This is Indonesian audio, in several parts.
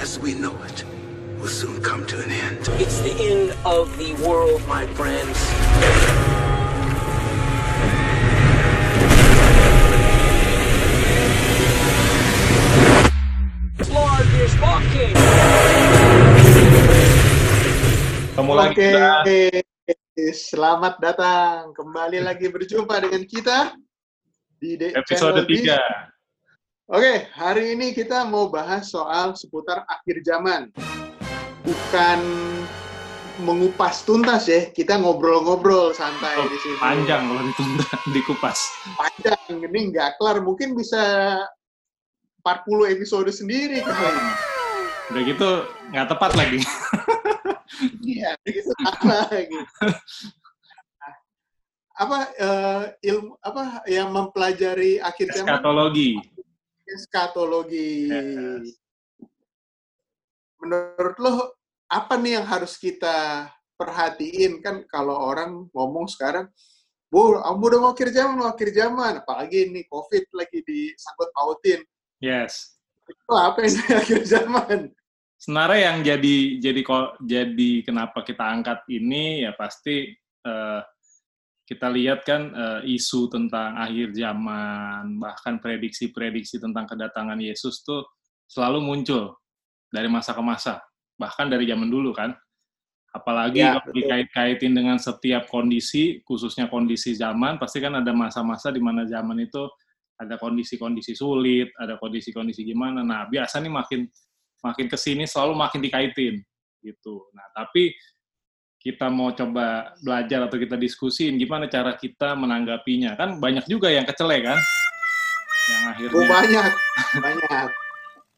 as we know it will soon come to an end. It's the end of the world, my friends. Lord is walking. Ketemu lagi Oke, kita. selamat datang. Kembali lagi berjumpa dengan kita di de- episode channel di- 3. Oke, hari ini kita mau bahas soal seputar akhir zaman. Bukan mengupas tuntas ya, kita ngobrol-ngobrol santai Oh, di sini. Panjang kalau ditunda, dikupas. Panjang, ini nggak kelar. Mungkin bisa 40 episode sendiri kali. Udah gitu nggak tepat lagi. Iya, gitu sama gitu. Nah, apa eh, ilmu apa yang mempelajari akhir zaman Eskatologi. Eskatologi. Yes. Menurut lo apa nih yang harus kita perhatiin kan kalau orang ngomong sekarang, bu, kamu udah mau akhir zaman, mau akhir zaman, apalagi ini COVID lagi disangkut pautin. Yes. Itu apa ini akhir zaman? Sebenarnya yang jadi jadi kok jadi kenapa kita angkat ini ya pasti eh, kita lihat kan eh, isu tentang akhir zaman bahkan prediksi-prediksi tentang kedatangan Yesus tuh selalu muncul dari masa ke masa bahkan dari zaman dulu kan. Apalagi Ya, kalau dikait-kaitin dengan setiap kondisi khususnya kondisi zaman pasti kan ada masa-masa di mana zaman itu ada kondisi-kondisi sulit ada kondisi-kondisi gimana. Nah biasa nih makin makin ke sini selalu makin dikaitin gitu. Nah tapi kita mau coba belajar atau kita diskusin gimana cara kita menanggapinya kan banyak juga yang kecele kan yang Oh, akhirnya banyak, banyak.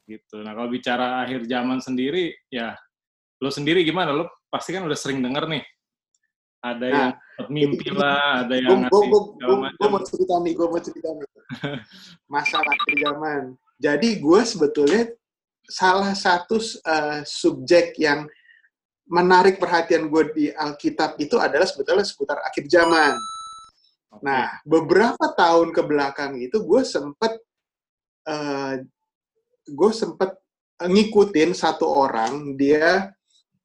gitu. Nah kalau bicara akhir zaman sendiri ya lo sendiri gimana lo pasti kan udah sering denger nih ada Nah, yang mimpi lah, ada Gue yang segala macam. mau cerita nih, gue mau cerita nih. Masalah akhir zaman. Jadi gue sebetulnya salah satu eh, subjek yang menarik perhatian gue di Alkitab itu adalah sebetulnya seputar akhir zaman. Nah, beberapa tahun ke belakang itu gue sempet eh, gue sempet ngikutin satu orang dia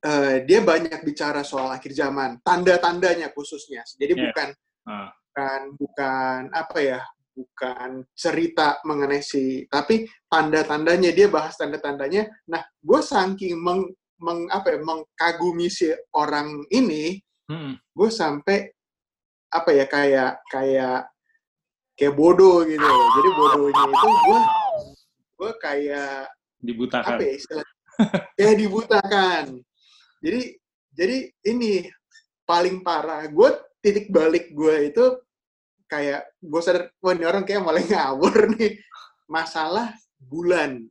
eh, dia banyak bicara soal akhir zaman, tanda-tandanya khususnya. Jadi Yes. bukan Ah, bukan bukan apa ya bukan cerita mengenai si tapi tanda-tandanya dia bahas tanda-tandanya nah gue saking meng, meng- apa ya mengkagumi si orang ini mm-mm. gue sampai apa ya kayak kayak kayak bodoh gitu jadi bodohnya itu gue gue kayak dibutakan. apa ya istilahnya dibutakan. Jadi jadi ini paling parah. Gue titik balik gue itu kayak gue sadar wah ini orang kayak mulai ngawur nih. Masalah bulan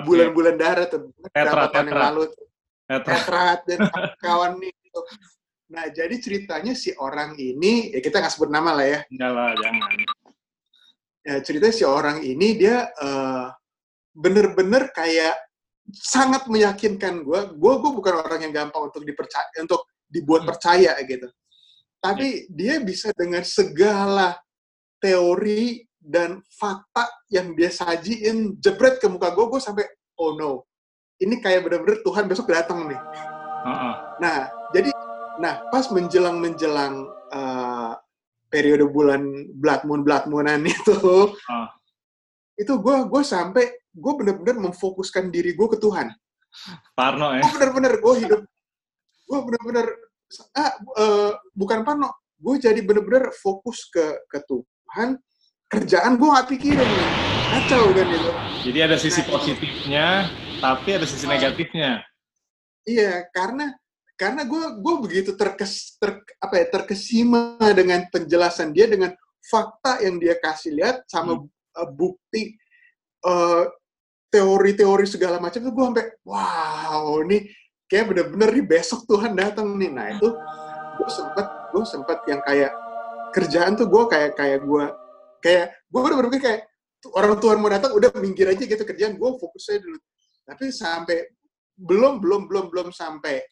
Bulan-bulan darat tuh Tetra, tahun yang tetra. lalu tuh. Tetra. tetrat dan kawan nih gitu. nah jadi ceritanya si orang ini ya kita nggak sebut nama lah ya Enggak lah, jangan. ya ceritanya si orang ini dia eh, bener-bener kayak sangat meyakinkan gue. Gue gue bukan orang yang gampang untuk dipercaya untuk dibuat Hmm. percaya gitu. Tapi dia bisa dengan segala teori dan fakta yang dia sajiin jebret ke muka gue, gue sampai oh no, ini kayak bener-bener Tuhan besok datang nih. Heeh. Nah, jadi nah pas menjelang menjelang eh, periode bulan blood moon blood moonan itu, Ah. itu gue gue sampai gue bener-bener memfokuskan diri gue ke Tuhan. Parno ya. Gue bener-bener gue hidup, gue bener-bener ah eh, bukan pano, gue jadi bener-bener fokus ke ke Tuhan. Kerjaan gue nggak pikirin nih, kacau kan itu. Jadi ada sisi Nah, positifnya, tapi ada sisi negatifnya. Iya, karena karena gue gue begitu terkes ter, apa ya terkesima dengan penjelasan dia dengan fakta yang dia kasih lihat sama uh, bukti uh, teori-teori segala macam itu gue sampai wow ini kayak bener-bener nih besok Tuhan datang nih nah itu gue sempet gue sempet yang kayak kerjaan tuh gue kayak kayak gue kayak gue udah berpikir kayak orang Tuhan mau datang udah minggir aja gitu kerjaan gue fokusnya dulu. Tapi sampai belum belum belum belum sampai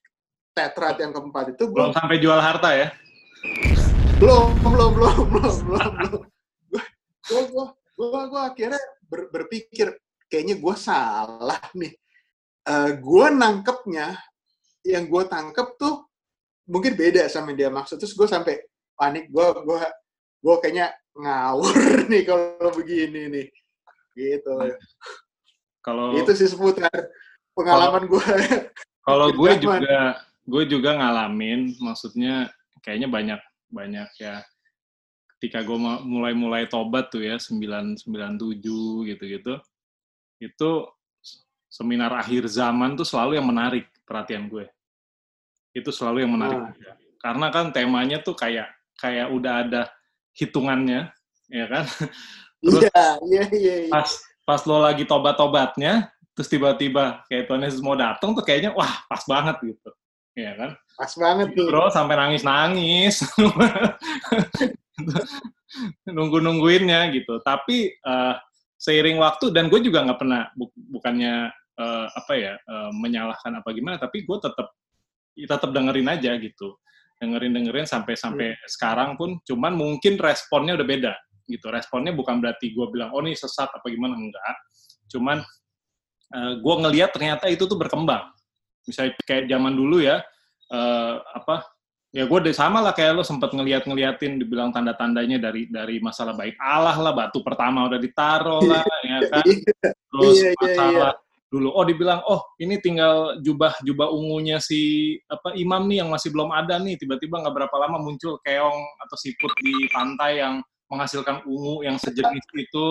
tetrat yang keempat itu Belum sampai jual harta ya. belum belum belum belum belum belum. Gue gue gue gue akhirnya ber- berpikir kayaknya gue salah nih. Eh gue nangkepnya yang gue tangkep tuh mungkin beda sama dia maksud. Terus gue sampai panik gue gue gue kayaknya ngawur nih kalau begini nih gitu Kalau itu sih seputar pengalaman gue kalau gue juga gue juga ngalamin, maksudnya kayaknya banyak banyak ya. Ketika gue ma- mulai-mulai tobat tuh ya 997 gitu-gitu, itu seminar akhir zaman tuh selalu yang menarik perhatian gue. Itu selalu yang menarik. Ah. Karena kan temanya tuh kayak kayak udah ada hitungannya, ya kan? Terus iya iya iya iya. pas pas lo lagi tobat-tobatnya, terus tiba-tiba kayak Tuhan Yesus mau datang tuh kayaknya wah pas banget gitu, ya kan? pas banget nih Bro sampai nangis-nangis nunggu-nungguinnya gitu. Tapi eh, seiring waktu dan gue juga nggak pernah bu- bukannya eh, apa ya eh, menyalahkan apa gimana, tapi gue tetap tetap dengerin aja gitu, dengerin dengerin sampai sampai sekarang pun. Cuman mungkin responnya udah beda gitu. Responnya bukan berarti gue bilang oh ini sesat apa gimana enggak. Cuman eh, gue ngelihat ternyata itu tuh berkembang. Misalnya kayak zaman dulu ya eh, apa ya gue deh sama lah kayak lo sempat ngeliat-ngeliatin dibilang tanda-tandanya dari dari masalah baik Allah lah batu pertama udah ditaruh lah ya kan terus Iya, iya, masalah dulu. Oh dibilang oh ini tinggal jubah jubah ungunya si apa imam nih yang masih belum ada nih. Tiba-tiba nggak berapa lama muncul keong atau siput di pantai yang menghasilkan ungu yang sejenis itu.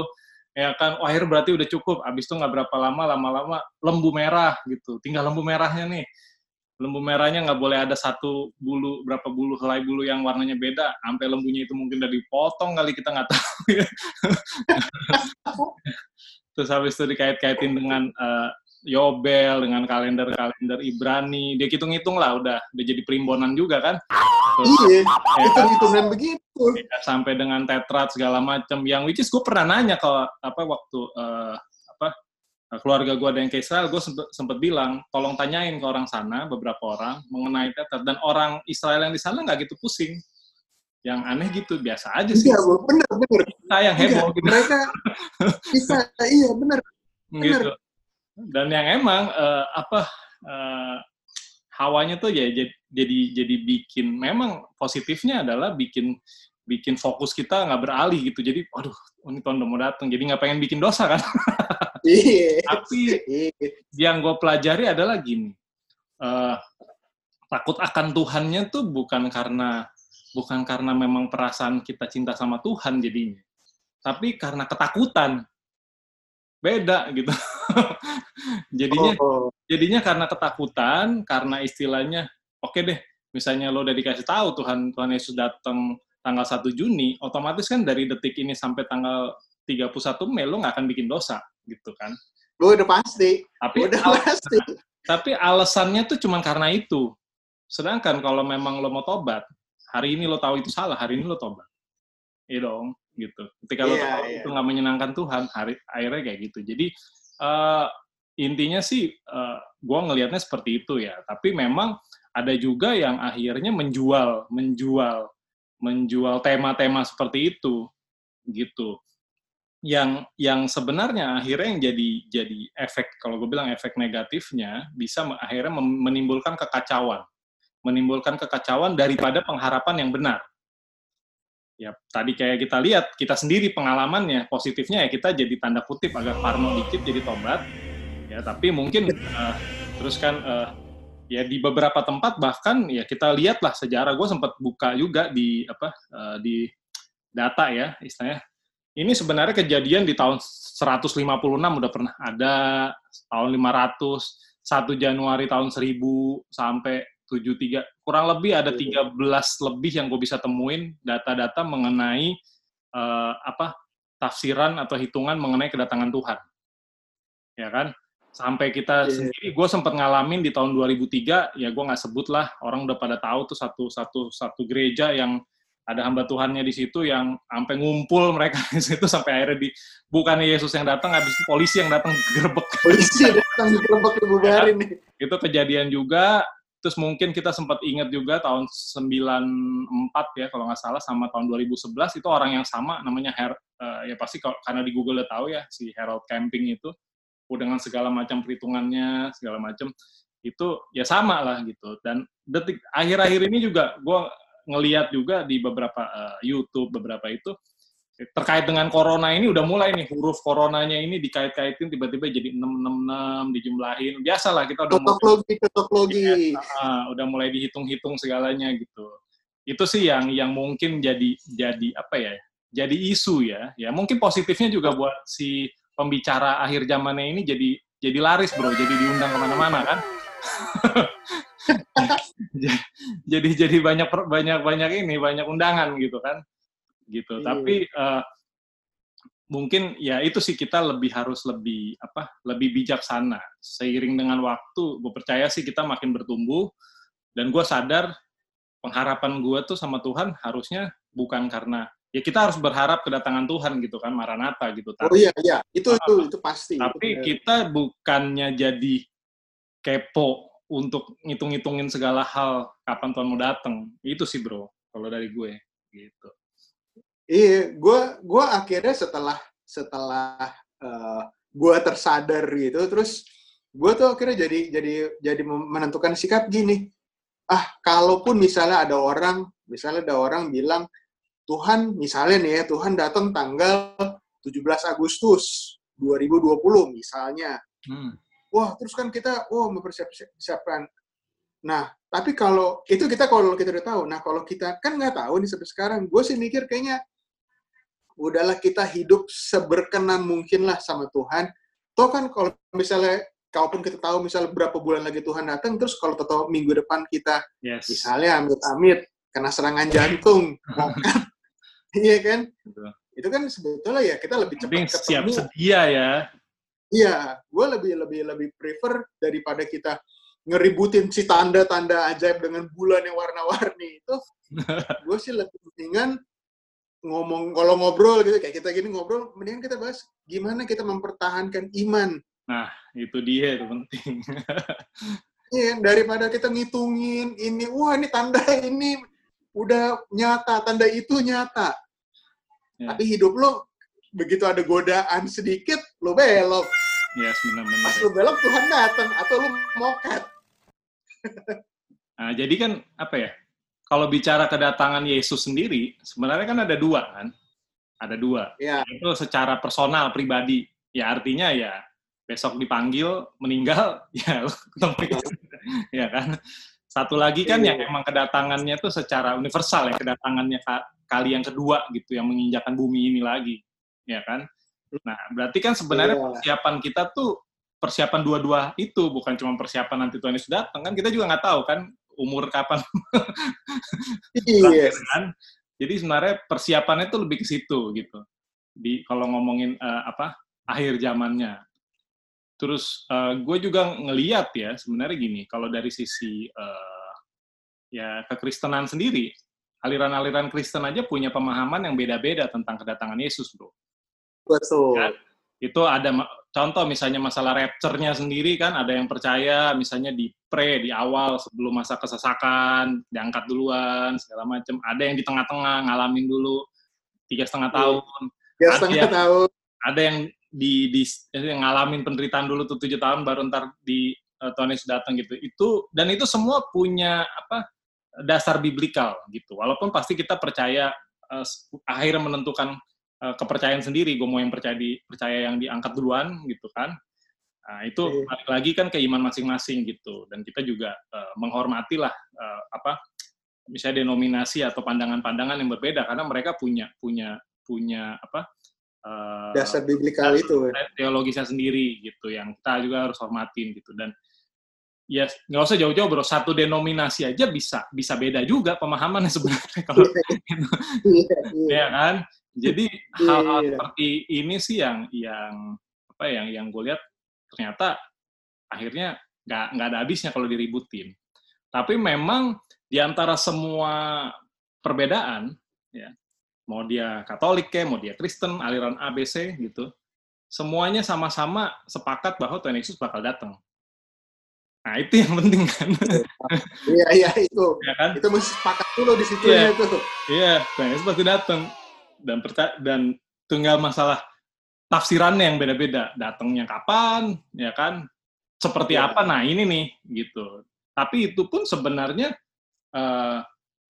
Ya kan oh akhirnya berarti udah cukup. Abis itu nggak berapa lama lama-lama lembu merah gitu. Tinggal lembu merahnya nih. Lembu merahnya nggak boleh ada satu bulu berapa bulu helai bulu yang warnanya beda. Sampai lembunya itu mungkin udah dipotong kali kita nggak tahu ya terus habis itu dikait-kaitin dengan eh, Yobel dengan kalender-kalender Ibrani. Dia hitung-hitung lah udah udah jadi perimbonan juga kan. Terus, iya ya kan? hitung-hitungan begitu. Ya, sampai dengan tetrat segala macam yang which is gue pernah nanya kalau apa waktu eh, apa keluarga gue ada yang ke Israel gue sempet, sempet bilang tolong tanyain ke orang sana beberapa orang mengenai tetrat. Dan orang Israel yang di sana nggak gitu pusing yang aneh gitu biasa aja sih. Iya bener bener. Kita yang heboh Iya, gitu. mereka bisa iya bener. Gitu. Dan yang emang eh, apa eh, hawanya tuh ya jadi jadi jadi bikin memang positifnya adalah bikin bikin fokus kita nggak beralih gitu. Jadi aduh ini tahun udah mau datang jadi nggak pengen bikin dosa kan? Iya. Tapi iya. yang gue pelajari adalah gini eh, takut akan Tuhannya tuh bukan karena bukan karena memang perasaan kita cinta sama Tuhan jadinya tapi karena ketakutan. Beda gitu. Jadinya oh, jadinya karena ketakutan, karena istilahnya, oke deh, misalnya lo udah dikasih tahu Tuhan Tuhan Yesus datang tanggal 1 Juni, otomatis kan dari detik ini sampai tanggal 31 Mei lo nggak akan bikin dosa, gitu kan. Gua udah pasti. Tapi udah al- pasti. tapi alasannya tuh cuman karena itu. Sedangkan kalau memang lo mau tobat, hari ini lo tahu itu salah, hari ini lo tobat. Iya dong, gitu. Ketika lo Iya, tahu iya. itu nggak menyenangkan Tuhan, hari akhirnya kayak gitu. Jadi eh, intinya sih, gue ngelihatnya seperti itu ya. Tapi memang ada juga yang akhirnya menjual, menjual, menjual tema-tema seperti itu, gitu. Yang yang sebenarnya akhirnya yang jadi jadi efek kalau gue bilang efek negatifnya bisa akhirnya menimbulkan kekacauan, menimbulkan kekacauan daripada pengharapan yang benar. Ya tadi kayak kita lihat kita sendiri pengalamannya positifnya ya kita jadi tanda kutip agak parno dikit jadi tobat. Ya tapi mungkin eh, terus kan eh, ya di beberapa tempat bahkan ya kita lihat lah sejarah. Gue sempat buka juga di apa eh, di data ya istilahnya. Ini sebenarnya kejadian di tahun 156 udah pernah ada tahun 500 1 Januari tahun 1000 sampai 73 kurang lebih ada 13 lebih yang gue bisa temuin data-data mengenai eh, apa tafsiran atau hitungan mengenai kedatangan Tuhan. Ya kan? Sampai kita Iya. sendiri gue sempat ngalamin di tahun 2003 ya gue nggak sebut lah orang udah pada tahu tuh satu satu satu gereja yang ada hamba Tuhannya di situ yang sampai ngumpul mereka di situ sampai akhirnya di bukannya Yesus yang datang habis itu polisi yang datang gerbek. Polisi datang digerebek dibubarin nih. Itu kejadian juga terus mungkin kita sempat ingat juga tahun 94 ya kalau nggak salah sama tahun 2011 itu orang yang sama namanya Her, eh, ya pasti kalau- karena di Google udah tahu ya si Harold Camping itu dengan segala macam perhitungannya segala macam itu ya sama lah gitu. Dan detik akhir-akhir ini juga gue ngeliat juga di beberapa uh, YouTube beberapa itu terkait dengan corona ini udah mulai nih huruf coronanya ini dikait-kaitin tiba-tiba jadi 666 dijumlahin. Biasalah kita udah ketok logi ketok logi ya, uh, udah mulai dihitung-hitung segalanya gitu. Itu sih yang yang mungkin jadi jadi apa ya jadi isu ya. Ya mungkin positifnya juga buat si pembicara akhir zamannya ini jadi jadi laris bro. Jadi diundang ke mana-mana kan? Jadi jadi banyak banyak banyak ini banyak undangan gitu kan gitu. Iya. Tapi uh, mungkin ya itu sih kita lebih harus lebih apa lebih bijaksana. Seiring dengan waktu gue percaya sih kita makin bertumbuh. Dan gue sadar pengharapan gue tuh sama Tuhan harusnya bukan karena ya kita harus berharap kedatangan Tuhan gitu kan Maranatha gitu. Tapi, oh iya iya. Itu itu itu pasti tapi itu kita bukannya jadi kepo untuk ngitung-ngitungin segala hal kapan Tuhan mau datang itu sih bro kalau dari gue gitu Iya, gue gue akhirnya setelah setelah uh, eh, gue tersadar gitu, terus gue tuh akhirnya jadi jadi jadi menentukan sikap gini. Ah, kalaupun misalnya ada orang, misalnya ada orang bilang Tuhan, misalnya nih ya, Tuhan datang tanggal 17 Agustus 2020 misalnya. Hmm. Wah, terus kan kita, wah mempersiapkan. Nah, tapi kalau itu kita kalau kita udah tahu, nah kalau kita kan nggak tahu nih sampai sekarang, gue sih mikir kayaknya udahlah kita hidup seberkenan mungkin lah sama Tuhan. Toh kan kalau misalnya, kalaupun kita tahu misalnya berapa bulan lagi Tuhan datang, terus kalau tahu minggu depan kita, yes. misalnya amit-amit, kena serangan jantung, iya kan? Betul. Itu kan sebetulnya ya kita lebih cepat ketemu. siap sedia ya. Iya, gue lebih lebih lebih prefer daripada kita ngeributin si tanda-tanda ajaib dengan bulan yang warna-warni itu. gue sih lebih mendingan ngomong kalau ngobrol gitu kayak kita gini ngobrol mendingan kita bahas gimana kita mempertahankan iman. Nah itu dia itu penting. Iya daripada kita ngitungin ini wah ini tanda ini udah nyata tanda itu nyata. Ya. tapi hidup lo begitu ada godaan sedikit lo belok. Ya yes, benar-benar. Pas lo belok Tuhan datang atau lo mokat. Nah jadi kan apa ya kalau bicara kedatangan Yesus sendiri, sebenarnya kan ada dua kan? Ada dua. Ya. Itu secara personal, pribadi. Ya artinya ya besok dipanggil, meninggal, ya ketemu ya kan? Satu lagi kan yang iya. emang kedatangannya itu secara universal ya, kedatangannya kali yang kedua gitu, yang menginjakan bumi ini lagi. Ya kan? Nah, berarti kan sebenarnya iya. persiapan kita tuh persiapan dua-dua itu, bukan cuma persiapan nanti Tuhan Yesus datang. Kan kita juga nggak tahu kan umur kapan. Iya. kan? Jadi sebenarnya persiapannya itu lebih ke situ gitu. Di kalau ngomongin uh, apa akhir zamannya. Terus uh, gue juga ngeliat ya sebenarnya gini, kalau dari sisi uh, ya kekristenan sendiri, aliran-aliran Kristen aja punya pemahaman yang beda-beda tentang kedatangan Yesus, bro. Betul. Kan? Itu ada contoh misalnya masalah rapture-nya sendiri kan ada yang percaya misalnya di pre di awal sebelum masa kesesakan diangkat duluan segala macam ada yang di tengah-tengah ngalamin dulu tiga setengah iya. tahun. Tiga setengah tahun. ada yang di, di yang ngalamin penderitaan dulu tuh tujuh tahun baru ntar di uh, Tuhan Yesus datang gitu. Itu dan itu semua punya apa dasar biblikal gitu. Walaupun pasti kita percaya uh, akhirnya menentukan uh, kepercayaan sendiri. Gue mau yang percaya di percaya yang diangkat duluan gitu kan. Nah itu balik lagi kan ke iman masing-masing gitu. Dan kita juga uh, menghormati lah uh, apa misalnya denominasi atau pandangan-pandangan yang berbeda. Karena mereka punya punya punya apa uh, dasar biblikal itu teologisnya sendiri gitu yang kita juga harus hormatin gitu. Dan ya nggak usah jauh-jauh bro. Satu denominasi aja bisa bisa beda juga pemahamannya sebenarnya kalau gitu. ya kan jadi hal-hal yeah. seperti ini sih yang yang apa ya, yang yang gue lihat ternyata akhirnya nggak nggak ada habisnya kalau diributin. Tapi memang di antara semua perbedaan, ya, mau dia Katolik ya, mau dia Kristen, aliran ABC gitu, semuanya sama-sama sepakat bahwa Tuhan Yesus bakal datang. Nah itu yang penting kan. Iya iya itu. Ya kan? Itu mesti sepakat dulu di situ ya itu. Iya, Tuhan Yesus pasti datang dan percaya dan tinggal masalah tafsirannya yang beda-beda. Datangnya kapan, ya kan? Seperti Iya. apa? Nah ini nih, gitu. Tapi itu pun sebenarnya eh,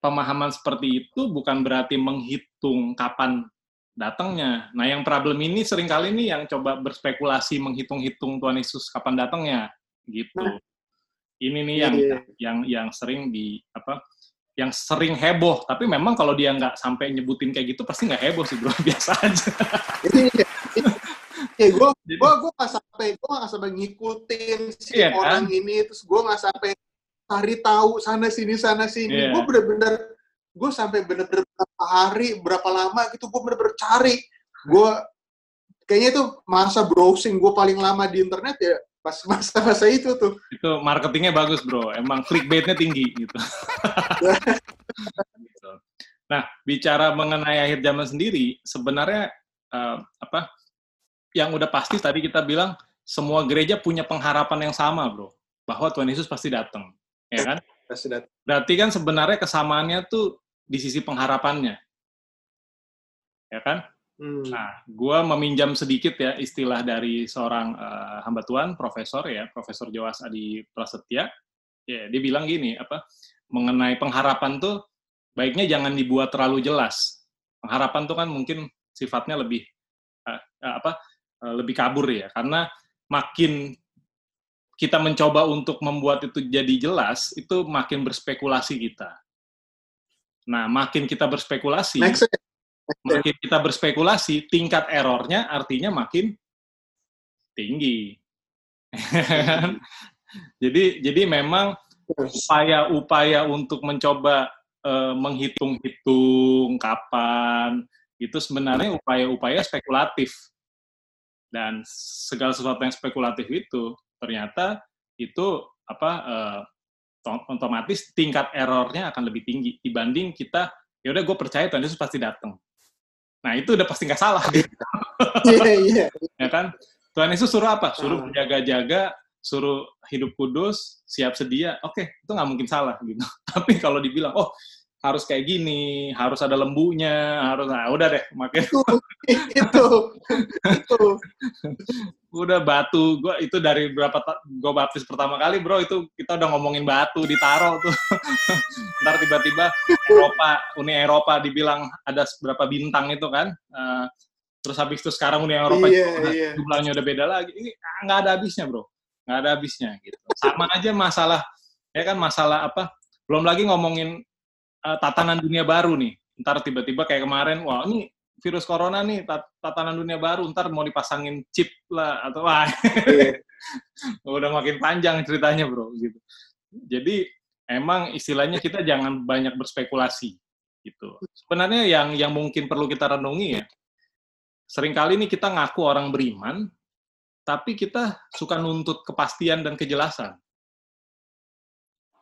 pemahaman seperti itu bukan berarti menghitung kapan datangnya. Nah yang problem ini sering kali nih yang coba berspekulasi menghitung-hitung Tuhan Yesus kapan datangnya, gitu. Ini nih yang Iya. yang yang sering di apa? Yang sering heboh. Tapi memang kalau dia nggak sampai nyebutin kayak gitu pasti nggak heboh sih bro, biasa aja. Iya, gue gue gue nggak sampai gue nggak sampai ngikutin si Iya, kan? orang ini terus gue nggak sampai cari tahu sana sini sana sini Iya. gue bener-bener gue sampai bener-bener berapa hari berapa lama gitu gue bener-bener cari gue kayaknya itu masa browsing gue paling lama di internet ya pas masa-masa itu tuh. Itu marketingnya bagus bro. Emang clickbaitnya tinggi gitu. Gitu. nah bicara mengenai akhir zaman sendiri sebenarnya eh, apa yang udah pasti tadi kita bilang semua gereja punya pengharapan yang sama bro. Bahwa Tuhan Yesus pasti datang ya kan? Pas sudah berarti kan sebenarnya kesamaannya tuh di sisi pengharapannya. Ya kan hmm. Nah, gua meminjam sedikit ya istilah dari seorang eh, hamba Tuhan, profesor ya, Profesor Joas Adi Prasetya. Ya, dia bilang gini, apa mengenai pengharapan tuh baiknya jangan dibuat terlalu jelas. Pengharapan tuh kan mungkin sifatnya lebih eh, apa eh, lebih kabur ya, karena makin kita mencoba untuk membuat itu jadi jelas, itu makin berspekulasi kita. Nah, makin kita berspekulasi, next makin kita berspekulasi, tingkat errornya artinya makin tinggi. jadi jadi memang upaya-upaya untuk mencoba eh, menghitung-hitung kapan itu sebenarnya upaya-upaya spekulatif. Dan segala sesuatu yang spekulatif itu ternyata itu apa to- otomatis tingkat errornya akan lebih tinggi dibanding kita ya udah gue percaya Tuhan Yesus pasti datang. Nah itu udah pasti nggak salah, iya iya ya kan? Tuhan Yesus suruh apa? Suruh Hmm. berjaga-jaga, suruh hidup kudus, siap sedia. Oke, itu nggak mungkin salah gitu. Tapi kalau dibilang, oh harus kayak gini, harus ada lembunya, harus, nah udah deh, makin itu itu itu udah batu. Gua itu dari berapa gua baptis pertama kali, bro, itu kita udah ngomongin batu ditaro tuh. Ntar tiba-tiba Eropa, Uni Eropa dibilang ada berapa bintang itu kan. Eh, terus habis itu sekarang Uni Eropa Iya, udah- iya. jumlahnya udah beda lagi. Ini nggak ada habisnya, bro. Nggak ada habisnya gitu. Sama aja masalah, ya kan masalah apa? Belum lagi ngomongin eh, tatanan dunia baru nih. Ntar tiba-tiba kayak kemarin, wah ini virus corona nih, tat- tatanan dunia baru, ntar mau dipasangin chip lah, atau wah, Iya. udah makin panjang ceritanya bro, gitu. Jadi emang istilahnya kita jangan banyak berspekulasi, gitu. Sebenarnya yang yang mungkin perlu kita renungi ya, sering kali nih kita ngaku orang beriman, tapi kita suka nuntut kepastian dan kejelasan.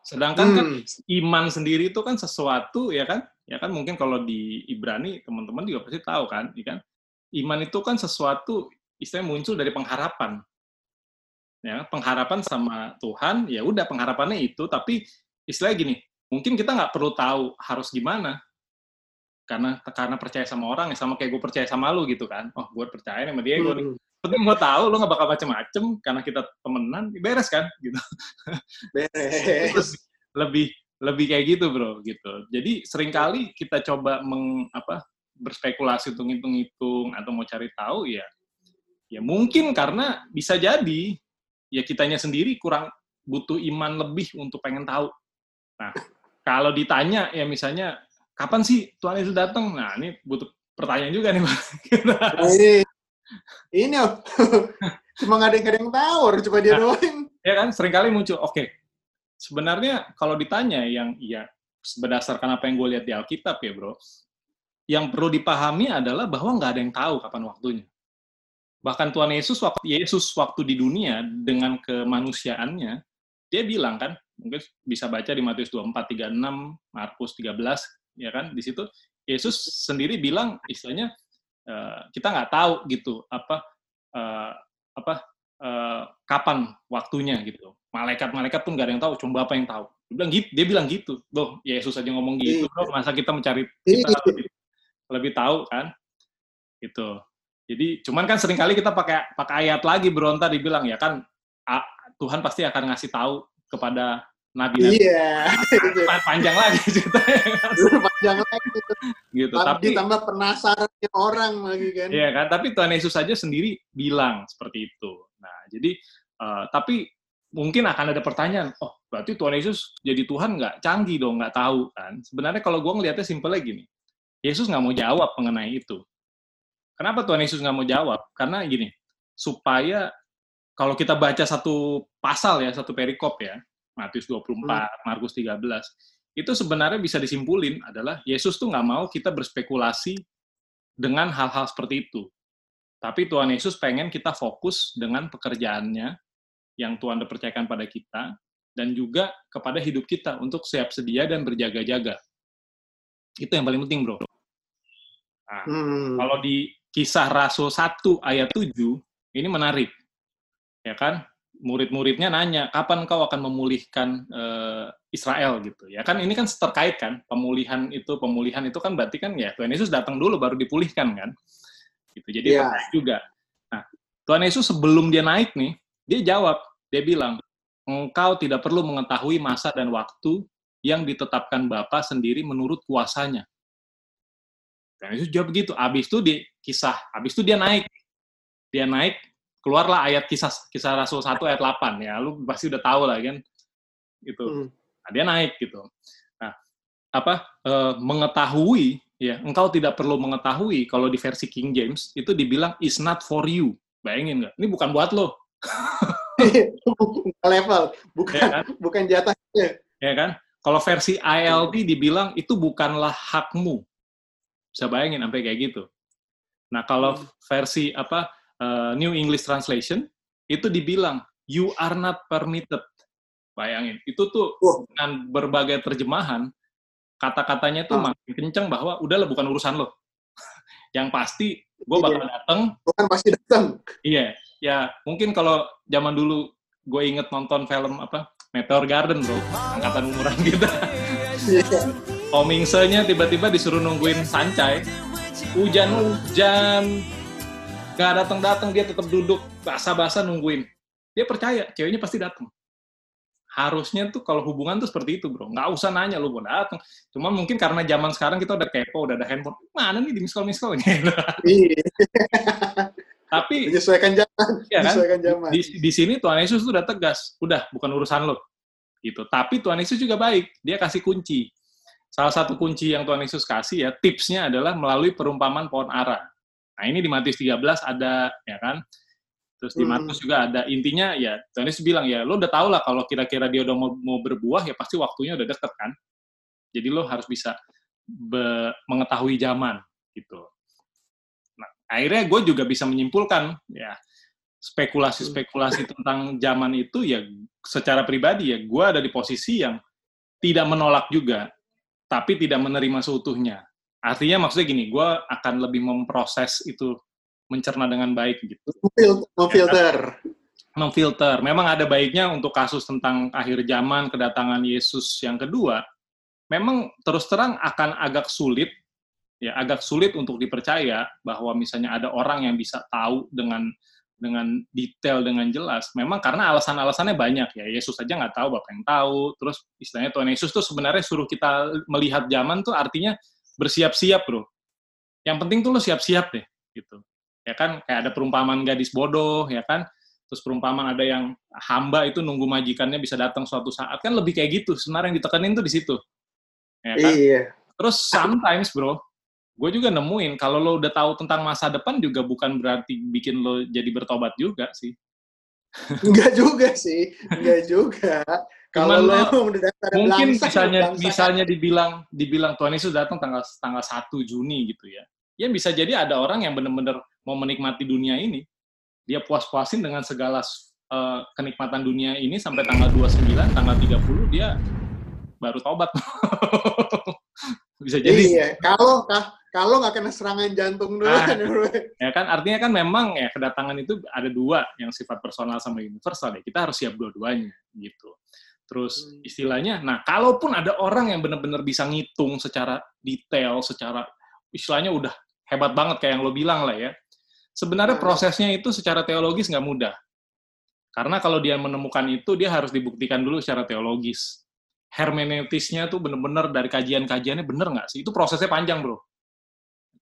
Sedangkan kan Hmm. iman sendiri itu kan sesuatu ya kan? Ya kan mungkin kalau di Ibrani teman-teman juga pasti tahu kan ya kan? Iman itu kan sesuatu istilahnya muncul dari pengharapan. Ya pengharapan sama Tuhan ya udah pengharapannya itu. Tapi istilahnya gini mungkin kita nggak perlu tahu harus gimana. Karena karena percaya sama orang ya sama kayak gue percaya sama lu gitu kan. Oh gue percaya sama dia gue nih. Hmm. Penting gue tahu lu nggak bakal macem-macem karena kita temenan beres kan? Gitu. Beres. Terus lebih lebih kayak gitu bro gitu. Jadi sering kali kita coba meng apa berspekulasi untuk hitung-hitung atau mau cari tahu ya ya mungkin karena bisa jadi ya kitanya sendiri kurang butuh iman lebih untuk pengen tahu. Nah kalau ditanya ya misalnya kapan sih Tuhan Yesus datang nah ini butuh pertanyaan juga nih Bang. Ini oh. cuma nggak ada nggak ada yang tahu cuma dia Nah. doang ya kan sering kali muncul oke sebenarnya kalau ditanya yang ya berdasarkan apa yang gue lihat di Alkitab ya bro yang perlu dipahami adalah bahwa nggak ada yang tahu kapan waktunya bahkan Tuhan Yesus waktu Yesus waktu di dunia dengan kemanusiaannya dia bilang kan mungkin bisa baca di Matius 24 36 Markus 13 ya kan di situ Yesus sendiri bilang istilahnya eh, kita nggak tahu gitu apa eh, apa eh, kapan waktunya gitu. Malaikat-malaikat pun gak ada yang tahu, cuma Bapak yang tahu. Dia bilang gitu, dia bilang gitu. Loh, Yesus aja ngomong gitu, Iya. bro. Masa kita mencari kita Iya. lebih, lebih tahu kan? Gitu. Jadi cuman kan sering kali kita pakai pakai ayat lagi berontar dibilang ya kan a- Tuhan pasti akan ngasih tahu kepada nabi-nabi Iya. Gitu. Pa- panjang lagi ceritanya Panjang lagi. gitu. Tapi Tapi ditambah penasarannya orang lagi kan. Iya kan, tapi Tuhan Yesus saja sendiri bilang seperti itu. Nah, jadi eh, tapi mungkin akan ada pertanyaan, oh berarti Tuhan Yesus jadi Tuhan nggak canggih dong, nggak tahu kan? Sebenarnya kalau gue ngelihatnya simpelnya gini, Yesus nggak mau jawab mengenai itu. Kenapa Tuhan Yesus nggak mau jawab? Karena gini, supaya kalau kita baca satu pasal ya, satu perikop ya, Matius 24, Markus 13, itu sebenarnya bisa disimpulin adalah Yesus tuh nggak mau kita berspekulasi dengan hal-hal seperti itu. Tapi Tuhan Yesus pengen kita fokus dengan pekerjaannya yang Tuhan percayakan pada kita dan juga kepada hidup kita untuk siap sedia dan berjaga-jaga. Itu yang paling penting, Bro. Nah, Hmm. kalau di kisah Rasul 1 ayat 7, ini menarik. Ya kan? Murid-muridnya nanya, kapan kau akan memulihkan eh, Israel gitu. Ya kan ini kan terkait kan, pemulihan itu pemulihan itu kan berarti kan ya Tuhan Yesus datang dulu baru dipulihkan kan. Gitu. Jadi Iya. terkait juga. Nah, Tuhan Yesus sebelum dia naik nih, dia jawab, dia bilang, engkau tidak perlu mengetahui masa dan waktu yang ditetapkan Bapa sendiri menurut kuasanya. Dan Yesus jawab begitu. Abis itu di kisah, abis itu dia naik. Dia naik, keluarlah ayat kisah kisah Rasul 1 ayat 8 ya. Lu pasti udah tahu lah kan. Gitu. Hmm. Nah, dia naik gitu. Nah, apa eh, mengetahui ya, engkau tidak perlu mengetahui kalau di versi King James itu dibilang is not for you. Bayangin nggak? Ini bukan buat lo, Bukan level, bukan ya kan? bukan jatahnya. Ya kan? Kalau versi ILT dibilang itu bukanlah hakmu. Bisa bayangin sampai kayak gitu. Nah, kalau versi apa eh, New English Translation itu dibilang you are not permitted. Bayangin, itu tuh dengan berbagai terjemahan kata-katanya tuh Ah. makin kenceng bahwa udahlah bukan urusan lo. Yang pasti gue bakal datang, Bukan pasti datang. iya. Ya, mungkin kalau zaman dulu gue inget nonton film apa Meteor Garden, bro. Angkatan umuran kita. Iya. Komingse-nya tiba-tiba disuruh nungguin Sancai. Hujan-hujan. Gak datang-datang, dia tetap duduk basah-basah nungguin. Dia percaya, ceweknya pasti datang. Harusnya tuh kalau hubungan tuh seperti itu, bro. Nggak usah nanya lu mau datang. Cuma mungkin karena zaman sekarang kita udah kepo, udah ada handphone. Mana nih di miss call miss call. Tapi Menyesuaikan zaman. ya kan, Menyesuaikan zaman. di, di sini Tuhan Yesus tuh udah tegas, udah bukan urusan lo. Gitu. Tapi Tuhan Yesus juga baik, dia kasih kunci. Salah satu kunci yang Tuhan Yesus kasih ya, tipsnya adalah melalui perumpamaan pohon ara. Nah, ini di Matius 13 ada ya kan. Terus di Hmm. Markus juga ada. Intinya ya Tuhan Yesus bilang ya, lo udah tau lah kalau kira-kira dia udah mau, mau berbuah ya pasti waktunya udah deket kan. Jadi lo harus bisa be- mengetahui zaman gitu. Nah, akhirnya gue juga bisa menyimpulkan ya spekulasi-spekulasi tentang zaman itu ya secara pribadi ya gue ada di posisi yang tidak menolak juga, tapi tidak menerima seutuhnya. Artinya maksudnya gini, gue akan lebih memproses itu mencerna dengan baik gitu Memfil- Memfilter. memfilter. Memang ada baiknya untuk kasus tentang akhir zaman, kedatangan Yesus yang kedua, memang terus terang akan agak sulit, ya agak sulit untuk dipercaya bahwa misalnya ada orang yang bisa tahu dengan dengan detail dengan jelas. Memang karena alasan-alasannya banyak ya. Yesus aja nggak tahu, Bapak yang tahu. Terus istilahnya Tuhan Yesus tuh sebenarnya suruh kita melihat zaman tuh artinya bersiap-siap, bro. Yang penting tuh lo siap-siap deh, gitu. Ya kan, kayak ada perumpamaan gadis bodoh, ya kan terus perumpamaan ada yang hamba itu nunggu majikannya bisa datang suatu saat kan lebih kayak gitu sebenarnya yang ditekenin tuh di situ ya kan Iya. terus sometimes bro gue juga nemuin kalau lo udah tahu tentang masa depan juga bukan berarti bikin lo jadi bertobat juga sih Enggak juga sih. Enggak juga. Kalau Cuman lo udah dasar mungkin belangsak, misalnya belangsak. misalnya dibilang dibilang Tuhan Yesus datang tanggal tanggal 1 Juni gitu ya ya bisa jadi ada orang yang benar-benar mau menikmati dunia ini dia puas-puasin dengan segala eh, kenikmatan dunia ini sampai tanggal 29 tanggal 30 dia baru tobat bisa jadi Iya. Kalau kah- kalau nggak kena serangan jantung dulu Ah. kan. ya kan artinya kan memang ya kedatangan itu ada dua yang sifat personal sama universal ya kita harus siap dua-duanya gitu terus Hmm. istilahnya nah kalaupun ada orang yang benar-benar bisa ngitung secara detail secara istilahnya udah hebat banget kayak yang lo bilang lah ya sebenarnya Hmm. prosesnya itu secara teologis nggak mudah. Karena kalau dia menemukan itu, dia harus dibuktikan dulu secara teologis. Hermeneutisnya tuh bener-bener dari kajian-kajiannya bener nggak sih? Itu prosesnya panjang, bro.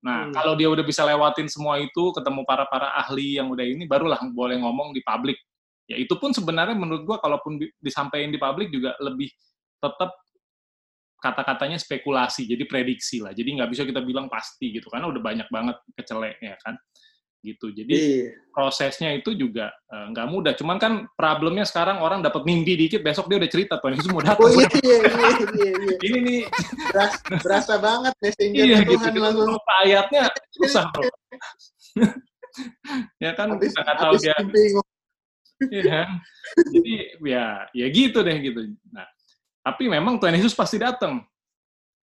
Nah, Hmm. kalau dia udah bisa lewatin semua itu, ketemu para-para ahli yang udah ini, barulah boleh ngomong di publik. Ya itu pun sebenarnya menurut gua, kalaupun di- disampaikan di publik juga lebih tetap kata-katanya spekulasi, jadi prediksi lah. Jadi nggak bisa kita bilang pasti gitu, karena udah banyak banget kecelek ya kan, gitu. Jadi Iya. prosesnya itu juga eh, nggak mudah. Cuman kan problemnya sekarang orang dapat mimpi dikit, besok dia udah cerita tuh Yesus mau datang. Oh iya iya iya iya. iya. Ini nih, Beras- berasa banget messenger iya gitu. Tuhan Kita langsung. lupa ayatnya susah bro. ya kan Habis, kita nggak tahu dia. mimpi Iya kan? Jadi ya ya gitu deh gitu. Nah, tapi memang Tuhan Yesus pasti datang.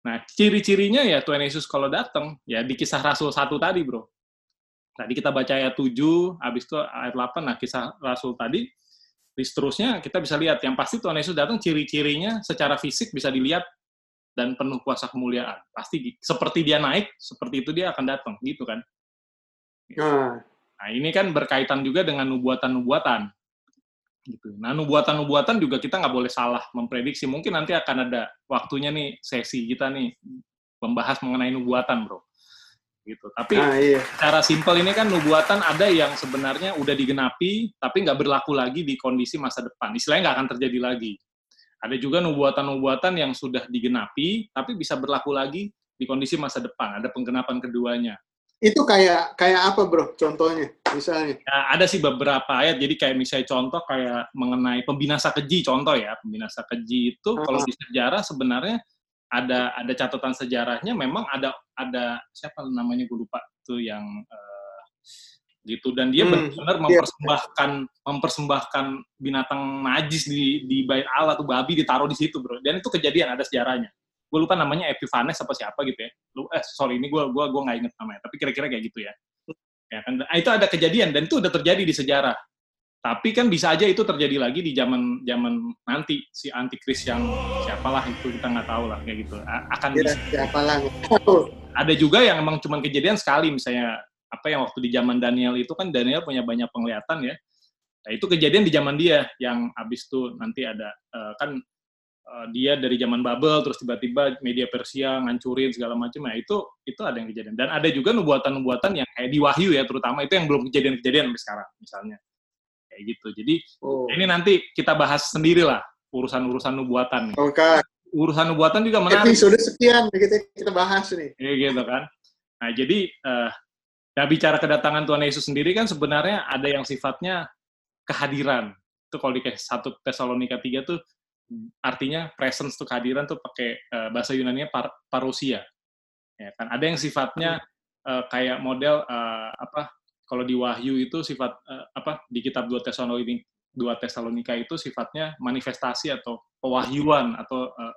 Nah, ciri-cirinya ya Tuhan Yesus kalau datang ya di kisah Rasul 1 tadi, Bro. Tadi kita baca ayat 7, habis itu ayat 8, nah kisah Rasul tadi, di seterusnya kita bisa lihat yang pasti Tuhan Yesus datang ciri-cirinya secara fisik bisa dilihat dan penuh kuasa kemuliaan. Pasti seperti dia naik, seperti itu dia akan datang, gitu kan. Nah, Nah, ini kan berkaitan juga dengan nubuatan-nubuatan. Gitu. Nah, nubuatan-nubuatan juga kita nggak boleh salah memprediksi. Mungkin nanti akan ada waktunya nih sesi kita nih membahas mengenai nubuatan, bro. Gitu. Tapi nah iya. secara simpel ini kan nubuatan ada yang sebenarnya udah digenapi, tapi nggak berlaku lagi di kondisi masa depan. Istilahnya nggak akan terjadi lagi. Ada juga nubuatan-nubuatan yang sudah digenapi, tapi bisa berlaku lagi di kondisi masa depan. Ada penggenapan keduanya. Itu kayak kayak apa bro contohnya misalnya? Ya, ada sih beberapa ayat. Jadi kayak misalnya contoh kayak mengenai pembinasa keji contoh ya. Pembinasa keji itu kalau di sejarah sebenarnya ada ada catatan sejarahnya memang ada ada siapa namanya gue lupa tuh yang eh, gitu dan dia Hmm, benar-benar iya. mempersembahkan mempersembahkan binatang najis di di bait Allah tuh babi ditaruh di situ bro dan itu kejadian ada sejarahnya gue lupa namanya Epiphanes apa siapa gitu ya. Lu eh sorry ini gue gua gua nggak inget namanya tapi kira-kira kayak gitu ya. Ya kan Nah, itu ada kejadian dan itu udah terjadi di sejarah. Tapi kan bisa aja itu terjadi lagi di zaman zaman nanti si antikris yang siapalah itu kita nggak tahu lah kayak gitu. A- akan Kira bisa. siapa lah? Oh, ada juga yang emang cuma kejadian sekali misalnya apa yang waktu di zaman Daniel itu kan Daniel punya banyak penglihatan ya. Nah itu kejadian di zaman dia yang abis itu nanti ada eh, kan eh, dia dari zaman Babel terus tiba-tiba media Persia ngancurin segala macam nah itu itu ada yang kejadian. Dan ada juga nubuatan-nubuatan yang kayak di Wahyu ya terutama itu yang belum kejadian-kejadian sampai sekarang misalnya. Kayak gitu. Jadi oh. ini nanti kita bahas sendiri lah urusan-urusan nubuatan nih. Oke, urusan nubuatan juga menarik. Episode sekian kita kita bahas nih. ya gitu kan. Nah jadi eh ya bicara kedatangan Tuhan Yesus sendiri kan sebenarnya ada yang sifatnya kehadiran. Itu kalau di satu Tesalonika 3 tuh artinya presence tuh kehadiran tuh pakai eh, bahasa Yunani par, parousia ya kan ada yang sifatnya eh, kayak model eh, apa kalau di Wahyu itu sifat eh, apa di kitab 2 Tesalonika 2 Tesalonika itu sifatnya manifestasi atau pewahyuan atau eh,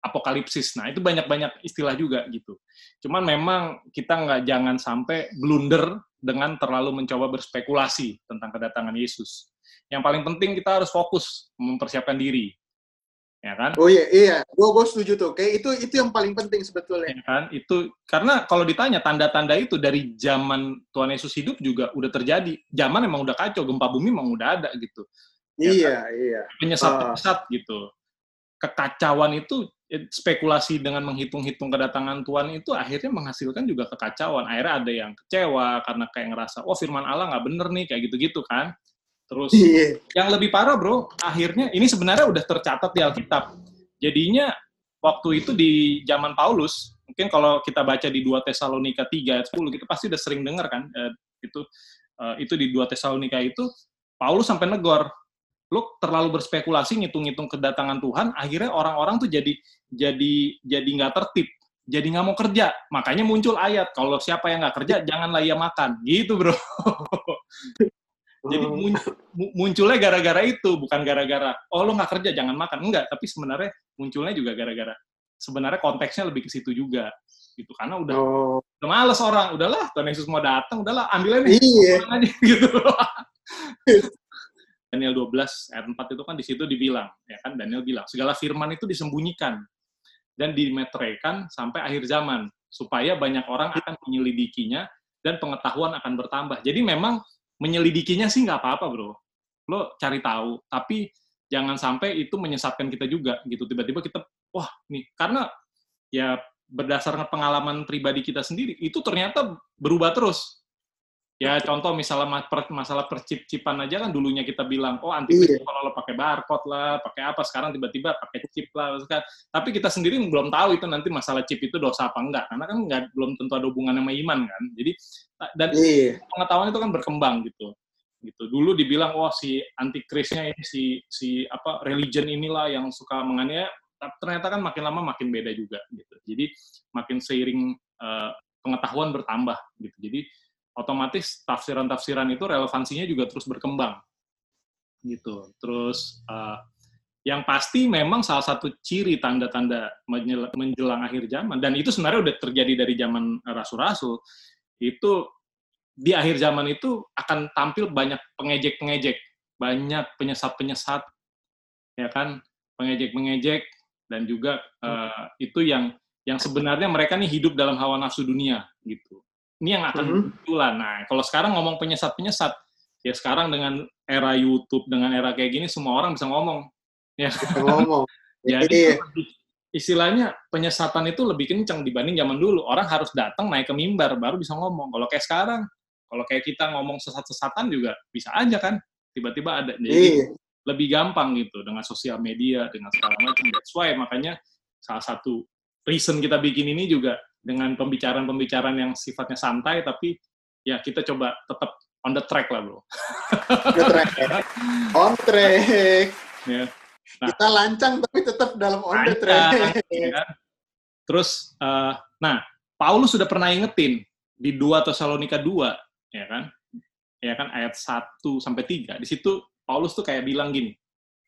apokalipsis. Nah, itu banyak-banyak istilah juga gitu. Cuman memang kita nggak jangan sampai blunder dengan terlalu mencoba berspekulasi tentang kedatangan Yesus. Yang paling penting kita harus fokus mempersiapkan diri. Ya kan? Oh iya iya, gua gua setuju tuh. Kayak itu itu yang paling penting sebetulnya. Ya kan? Itu karena kalau ditanya tanda-tanda itu dari zaman Tuhan Yesus hidup juga udah terjadi. Zaman emang udah kacau, gempa bumi emang udah ada gitu. Ya Iya iya. penyesat-penyesat gitu. Kekacauan itu eh, spekulasi dengan menghitung-hitung kedatangan Tuhan itu akhirnya menghasilkan juga kekacauan. Akhirnya ada yang kecewa karena kayak ngerasa, oh firman Allah nggak bener nih, kayak gitu-gitu kan. Terus Iya. yang lebih parah bro, akhirnya ini sebenarnya udah tercatat di Alkitab. Jadinya waktu itu di zaman Paulus, mungkin kalau kita baca di 2 Tesalonika 3 ayat 10, kita pasti udah sering dengar kan, eh, itu eh, itu di 2 Tesalonika itu, Paulus sampai negor, lu terlalu berspekulasi ngitung-ngitung kedatangan Tuhan, akhirnya orang-orang tuh jadi jadi jadi nggak tertib, jadi nggak mau kerja. Makanya muncul ayat, kalau siapa yang nggak kerja, janganlah ia makan. Gitu bro. Jadi mu- munculnya gara-gara itu, bukan gara-gara oh lo nggak kerja jangan makan, enggak. Tapi sebenarnya munculnya juga gara-gara sebenarnya konteksnya lebih ke situ juga, gitu. Karena udah Oh, udah males orang, udahlah Tuhan Yesus mau datang, udahlah ambil aja iya. aja gitu. Daniel 12 ayat 4 itu kan di situ dibilang, ya kan Daniel bilang segala firman itu disembunyikan dan dimeteraikan sampai akhir zaman supaya banyak orang akan menyelidikinya dan pengetahuan akan bertambah. Jadi memang menyelidikinya sih nggak apa-apa, bro. Lo cari tahu, tapi jangan sampai itu menyesatkan kita juga gitu. Tiba-tiba kita, wah nih, karena ya berdasarkan pengalaman pribadi kita sendiri, itu ternyata berubah terus. Ya contoh misalnya masalah percip-cipan aja kan dulunya kita bilang, oh anti iya. kalau lo pakai barcode lah, pakai apa, sekarang tiba-tiba pakai chip lah. Tapi kita sendiri belum tahu itu nanti masalah chip itu dosa apa enggak, karena kan enggak, belum tentu ada hubungan sama iman kan. Jadi dan iya. pengetahuan itu kan berkembang gitu. gitu. Dulu dibilang, wah oh, si antikrisnya ini si si apa religion inilah yang suka menganiaya, ternyata kan makin lama makin beda juga gitu. Jadi makin seiring uh, pengetahuan bertambah gitu. Jadi otomatis tafsiran-tafsiran itu relevansinya juga terus berkembang. Gitu. Terus uh, yang pasti memang salah satu ciri tanda-tanda menjelang akhir zaman dan itu sebenarnya udah terjadi dari zaman rasul-rasul itu di akhir zaman itu akan tampil banyak pengejek-pengejek banyak penyesat-penyesat ya kan? Pengejek-pengejek dan juga uh, itu yang yang sebenarnya mereka nih hidup dalam hawa nafsu dunia gitu ini yang akan mm-hmm. Nah, kalau sekarang ngomong penyesat-penyesat, ya sekarang dengan era YouTube, dengan era kayak gini, semua orang bisa ngomong. Ya, bisa ngomong. Jadi istilahnya penyesatan itu lebih kencang dibanding zaman dulu. Orang harus datang naik ke mimbar baru bisa ngomong. Kalau kayak sekarang, kalau kayak kita ngomong sesat-sesatan juga bisa aja kan, tiba-tiba ada. Jadi iya. lebih gampang gitu dengan sosial media, dengan segala macam. That's why makanya salah satu reason kita bikin ini juga dengan pembicaraan-pembicaraan yang sifatnya santai, tapi ya kita coba tetap on the track lah, bro. On the track. On track. Ya. Nah, kita lancang tapi tetap dalam on the track. Ya. Terus, uh, nah, Paulus sudah pernah ingetin di 2 Tesalonika 2, ya kan? Ya kan ayat 1 sampai 3. Di situ Paulus tuh kayak bilang gini,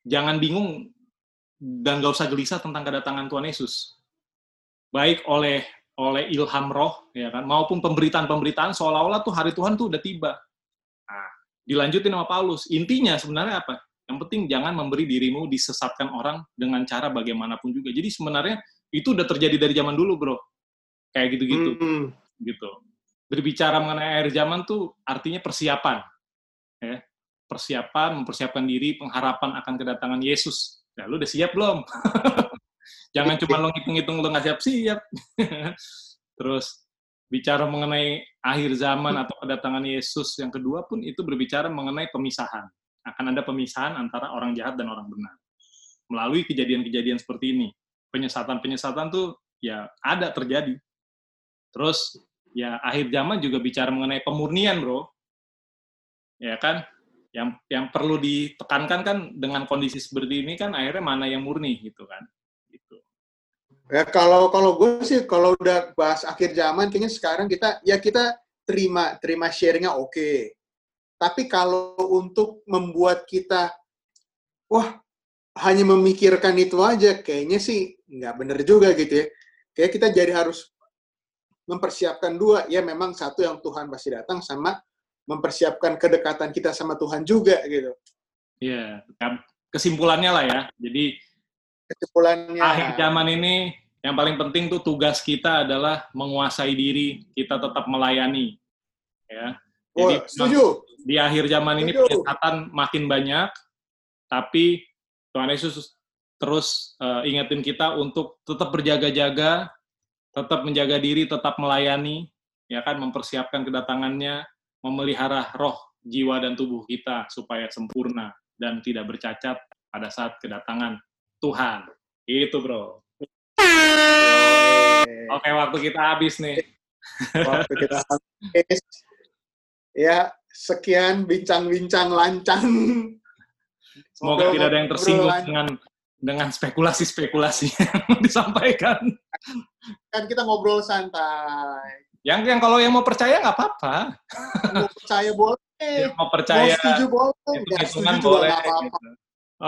jangan bingung dan gak usah gelisah tentang kedatangan Tuhan Yesus. Baik oleh oleh ilham roh, ya kan, maupun pemberitaan-pemberitaan seolah-olah tuh hari Tuhan tuh udah tiba. Nah, dilanjutin sama Paulus. Intinya sebenarnya apa? Yang penting jangan memberi dirimu disesatkan orang dengan cara bagaimanapun juga. Jadi sebenarnya itu udah terjadi dari zaman dulu, bro. Kayak gitu-gitu. Hmm. Gitu. Berbicara mengenai akhir zaman tuh artinya persiapan. Ya. Persiapan, mempersiapkan diri, pengharapan akan kedatangan Yesus. Ya, lu udah siap belum? Jangan cuma lo ngitung-ngitung lo nggak siap-siap. Terus bicara mengenai akhir zaman atau kedatangan Yesus yang kedua pun itu berbicara mengenai pemisahan. Akan ada pemisahan antara orang jahat dan orang benar. Melalui kejadian-kejadian seperti ini. Penyesatan-penyesatan tuh ya ada terjadi. Terus ya akhir zaman juga bicara mengenai pemurnian, Bro. Ya kan? Yang yang perlu ditekankan kan dengan kondisi seperti ini kan akhirnya mana yang murni gitu kan. Ya kalau kalau gue sih kalau udah bahas akhir zaman kayaknya sekarang kita ya kita terima terima sharingnya oke. Okay. Tapi kalau untuk membuat kita wah hanya memikirkan itu aja kayaknya sih nggak bener juga gitu ya. Kayak kita jadi harus mempersiapkan dua ya memang satu yang Tuhan pasti datang sama mempersiapkan kedekatan kita sama Tuhan juga gitu. Iya, kesimpulannya lah ya. Jadi kesimpulannya akhir zaman ini yang paling penting tuh tugas kita adalah menguasai diri, kita tetap melayani. Ya. Jadi oh, setuju. di akhir zaman ini penyesatan makin banyak, tapi Tuhan Yesus terus uh, ingetin kita untuk tetap berjaga-jaga, tetap menjaga diri, tetap melayani, ya kan, mempersiapkan kedatangannya, memelihara roh, jiwa dan tubuh kita supaya sempurna dan tidak bercacat pada saat kedatangan Tuhan. Itu, Bro. Oke, waktu kita habis nih. Waktu kita habis. Ya, sekian bincang-bincang lancang. Semoga tidak ada yang tersinggung dengan dengan spekulasi-spekulasi yang disampaikan. Kan kita ngobrol santai. Yang yang kalau yang mau percaya nggak apa-apa. Mau percaya boleh. Yang mau percaya. Mau setuju boleh. Nggak setuju boleh. apa-apa.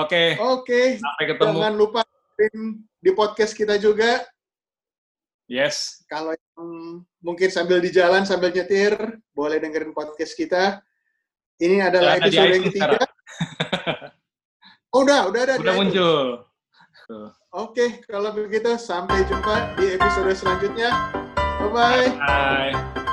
Oke. Oke. Sampai ketemu. Jangan lupa di podcast kita juga. Yes. Kalau yang mungkin sambil di jalan, sambil nyetir, boleh dengerin podcast kita. Ini adalah udah episode yang ketiga. oh, udah, udah ada. Udah muncul. Oke, kalau begitu sampai jumpa di episode selanjutnya. Bye-bye. Bye. -bye.